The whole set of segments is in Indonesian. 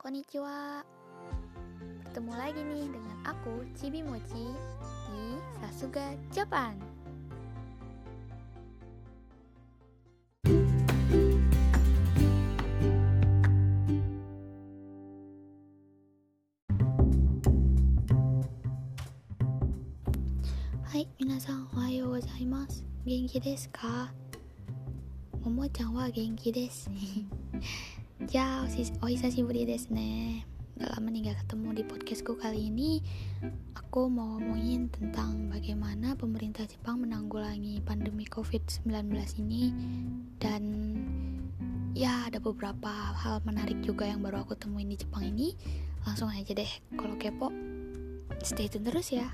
Konnichiwa. Ketemu lagi nih dengan aku Cibi Mochi di Sasuga Jepang. Hai, minasan ohayo gozaimasu. 元気ですかももちゃんは元気です。あお久しぶりですね Udah lama nih gak ketemu di podcastku kali ini Aku mau ngomongin tentang bagaimana pemerintah Jepang menanggulangi pandemi COVID-19 ini Dan ya ada beberapa hal menarik juga yang baru aku temuin di Jepang ini Langsung aja deh, kalau kepo stay tune terus ya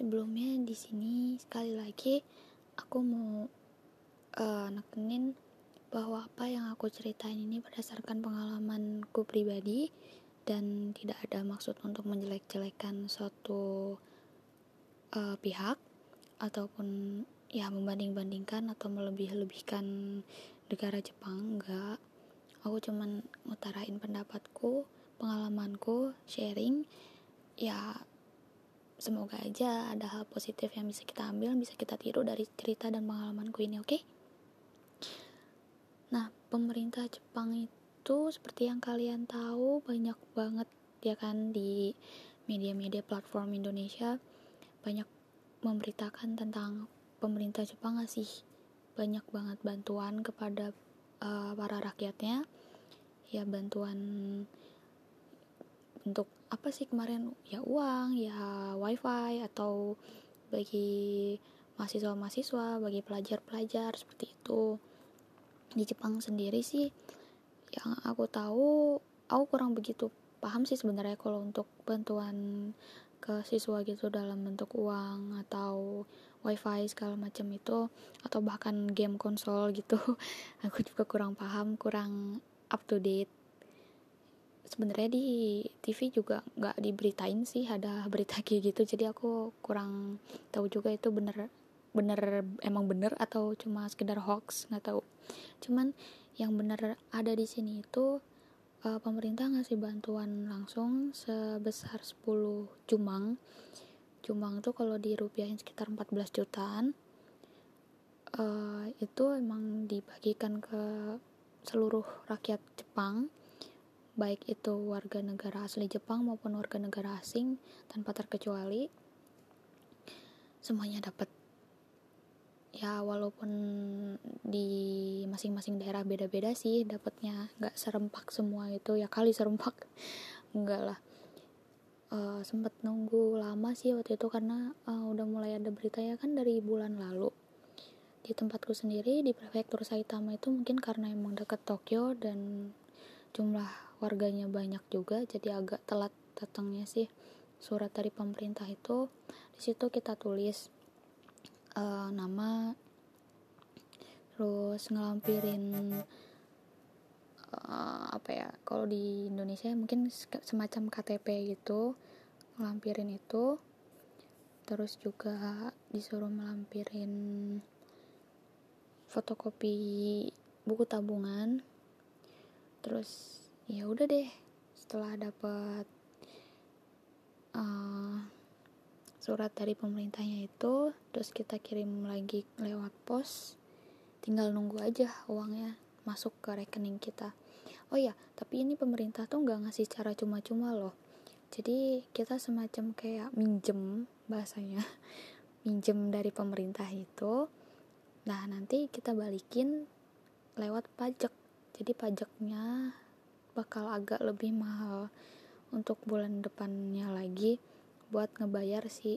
Sebelumnya di sini sekali lagi aku mau uh, nekenin bahwa apa yang aku ceritain ini berdasarkan pengalamanku pribadi dan tidak ada maksud untuk menjelek-jelekan suatu uh, pihak ataupun ya membanding-bandingkan atau melebih-lebihkan negara Jepang enggak. Aku cuman ngutarain pendapatku pengalamanku sharing ya semoga aja ada hal positif yang bisa kita ambil bisa kita tiru dari cerita dan pengalamanku ini oke okay? nah pemerintah Jepang itu seperti yang kalian tahu banyak banget ya kan di media-media platform Indonesia banyak memberitakan tentang pemerintah Jepang ngasih banyak banget bantuan kepada uh, para rakyatnya ya bantuan untuk apa sih kemarin? Ya uang ya wifi atau bagi mahasiswa-mahasiswa bagi pelajar-pelajar seperti itu. Di Jepang sendiri sih yang aku tahu aku kurang begitu paham sih sebenarnya kalau untuk bantuan ke siswa gitu dalam bentuk uang atau wifi segala macam itu atau bahkan game konsol gitu. Aku juga kurang paham kurang up to date sebenarnya di TV juga nggak diberitain sih ada berita kayak gitu. Jadi aku kurang tahu juga itu bener bener emang bener atau cuma sekedar hoax nggak tahu. Cuman yang bener ada di sini itu uh, pemerintah ngasih bantuan langsung sebesar 10 jumang. Jumang tuh kalau dirupiahin sekitar 14 jutaan uh, itu emang dibagikan ke seluruh rakyat Jepang baik itu warga negara asli Jepang maupun warga negara asing tanpa terkecuali semuanya dapat. Ya walaupun di masing-masing daerah beda-beda sih dapatnya nggak serempak semua itu. Ya kali serempak. Enggak lah. Uh, sempet nunggu lama sih waktu itu karena uh, udah mulai ada berita ya kan dari bulan lalu. Di tempatku sendiri di prefektur Saitama itu mungkin karena emang deket Tokyo dan jumlah warganya banyak juga jadi agak telat datangnya sih surat dari pemerintah itu. Di situ kita tulis uh, nama terus ngelampirin uh, apa ya kalau di Indonesia mungkin semacam KTP gitu ngelampirin itu. Terus juga disuruh melampirin fotokopi buku tabungan terus ya udah deh setelah dapat uh, surat dari pemerintahnya itu terus kita kirim lagi lewat pos tinggal nunggu aja uangnya masuk ke rekening kita. Oh ya tapi ini pemerintah tuh nggak ngasih cara cuma-cuma loh. Jadi kita semacam kayak minjem bahasanya minjem dari pemerintah itu. Nah nanti kita balikin lewat pajak jadi pajaknya bakal agak lebih mahal untuk bulan depannya lagi buat ngebayar si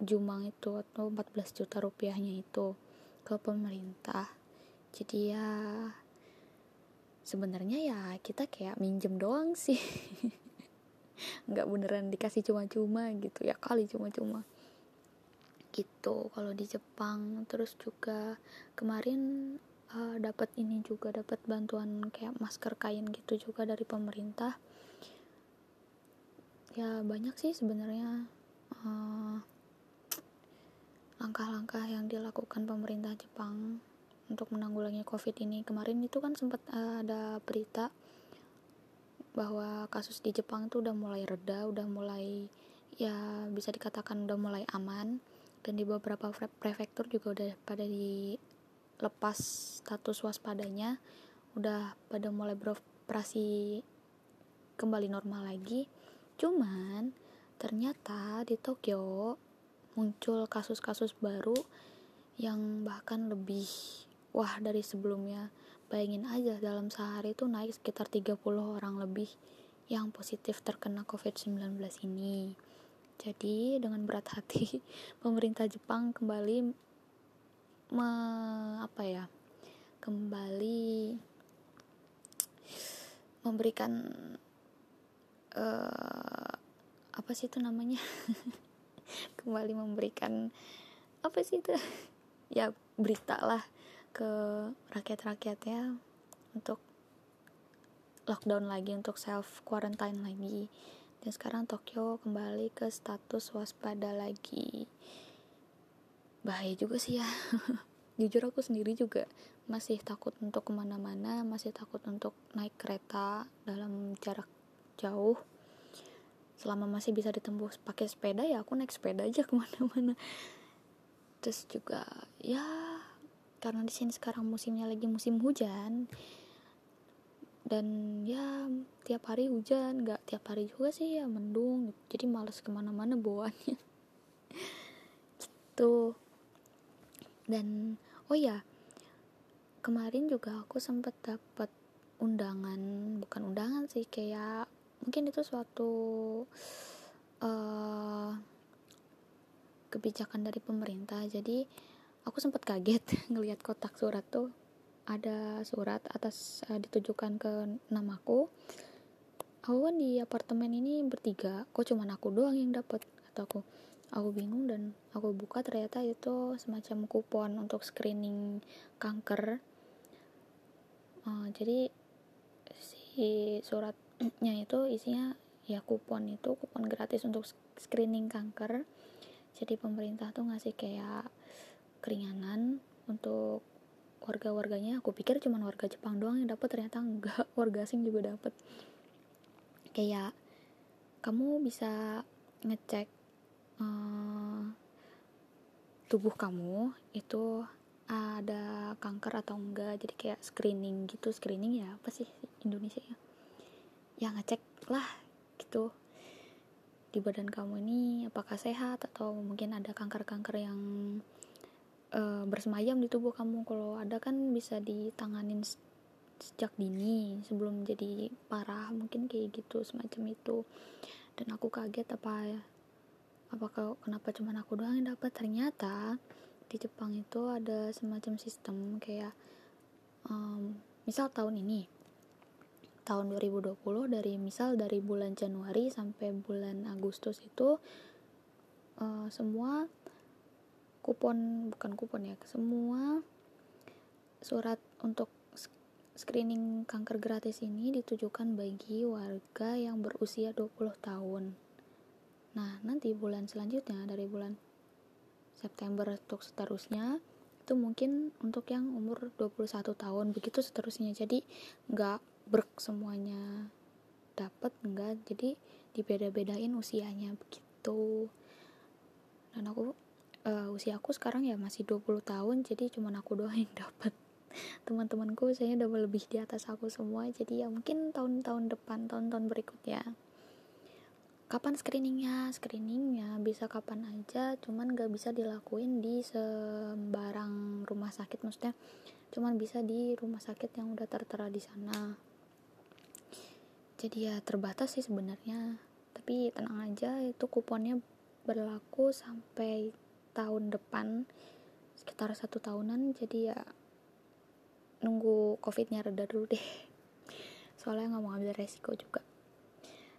jumang itu atau 14 juta rupiahnya itu ke pemerintah. Jadi ya sebenarnya ya kita kayak minjem doang sih. Nggak beneran dikasih cuma-cuma gitu ya kali cuma-cuma. Gitu kalau di Jepang. Terus juga kemarin uh, dapat ini juga dapat bantuan kayak masker kain gitu juga dari pemerintah. Ya banyak sih sebenarnya uh, langkah-langkah yang dilakukan pemerintah Jepang untuk menanggulangi COVID ini. Kemarin itu kan sempat uh, ada berita bahwa kasus di Jepang itu udah mulai reda, udah mulai ya bisa dikatakan udah mulai aman. Dan di beberapa prefektur juga udah pada dilepas status waspadanya udah pada mulai beroperasi kembali normal lagi. Cuman ternyata di Tokyo muncul kasus-kasus baru yang bahkan lebih wah dari sebelumnya. Bayangin aja dalam sehari itu naik sekitar 30 orang lebih yang positif terkena COVID-19 ini. Jadi dengan berat hati pemerintah Jepang kembali apa ya? Kembali memberikan uh, apa sih itu namanya? kembali memberikan apa sih itu? ya berita lah ke rakyat-rakyatnya untuk lockdown lagi untuk self quarantine lagi dan sekarang Tokyo kembali ke status waspada lagi bahaya juga sih ya jujur aku sendiri juga masih takut untuk ke mana-mana masih takut untuk naik kereta dalam jarak jauh. Selama masih bisa ditembus pakai sepeda ya aku naik sepeda aja ke mana-mana. Terus juga ya karena di sini sekarang musimnya lagi musim hujan dan ya tiap hari hujan nggak tiap hari juga sih ya mendung jadi males ke mana-mana bawaannya. Gitu dan oh ya kemarin juga aku sempet dapat undangan bukan undangan sih kayak mungkin itu suatu uh, kebijakan dari pemerintah. Jadi aku sempat kaget ngelihat kotak surat tuh. Ada surat atas uh, ditujukan ke namaku aku. Kan di apartemen ini bertiga kok cuman aku doang yang dapat kataku aku bingung dan aku buka ternyata itu semacam kupon untuk screening kanker. Uh, jadi si suratnya itu isinya ya kupon itu kupon gratis untuk screening kanker. Jadi pemerintah tuh ngasih kayak keringanan untuk warga-warganya. Aku pikir cuma warga Jepang doang yang dapat ternyata enggak. Warga asing juga dapat kayak kamu bisa ngecek uh, tubuh kamu itu ada kanker atau enggak? Jadi kayak screening gitu. Screening ya apa sih Indonesia ya? Ya ngecek lah gitu di badan kamu ini apakah sehat atau mungkin ada kanker-kanker yang uh, bersemayam di tubuh kamu. Kalau ada kan bisa ditanganin sejak dini sebelum jadi parah. Mungkin kayak gitu semacam itu. Dan aku kaget apa apakah kenapa cuma aku doang yang dapat ternyata di Jepang itu ada semacam sistem kayak um, misal tahun ini tahun 2020 dari misal dari bulan Januari sampai bulan Agustus itu uh, semua kupon bukan kupon ya semua surat untuk screening kanker gratis ini ditujukan bagi warga yang berusia 20 tahun nah nanti bulan selanjutnya dari bulan September untuk seterusnya itu mungkin untuk yang umur 21 tahun begitu seterusnya. Jadi nggak berk semuanya dapat enggak jadi dibeda-bedain usianya begitu. Dan aku uh, usia aku sekarang ya masih 20 tahun jadi cuma aku doang yang dapat teman-temanku saya udah lebih di atas aku semua. Jadi ya mungkin tahun-tahun depan tahun-tahun berikutnya kapan screeningnya? Screeningnya bisa kapan aja cuman gak bisa dilakuin di sembarang rumah sakit maksudnya cuman bisa di rumah sakit yang udah tertera di sana. Jadi ya terbatas sih sebenarnya tapi tenang aja itu kuponnya berlaku sampai tahun depan sekitar satu tahunan jadi ya nunggu covidnya reda dulu deh. Soalnya nggak mau ambil resiko juga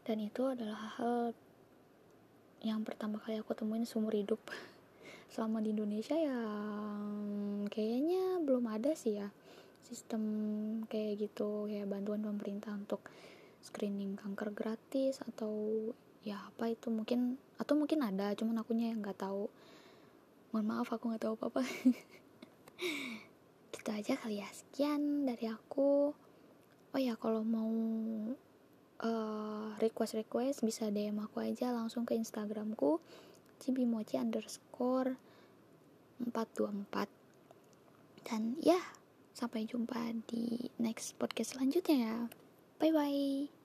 dan itu adalah hal yang pertama kali aku temuin seumur hidup. Selama di Indonesia ya kayaknya belum ada sih ya sistem kayak gitu kayak bantuan pemerintah untuk screening kanker gratis atau ya apa itu mungkin atau mungkin ada cuman akunya yang nggak tahu. Mohon maaf aku nggak tahu apa apa gitu aja kali ya sekian dari aku. Oh ya kalau mau uh, request request bisa DM aku aja langsung ke Instagramku cibimochi underscore 424 dan ya sampai jumpa di next podcast selanjutnya. Ya bye bye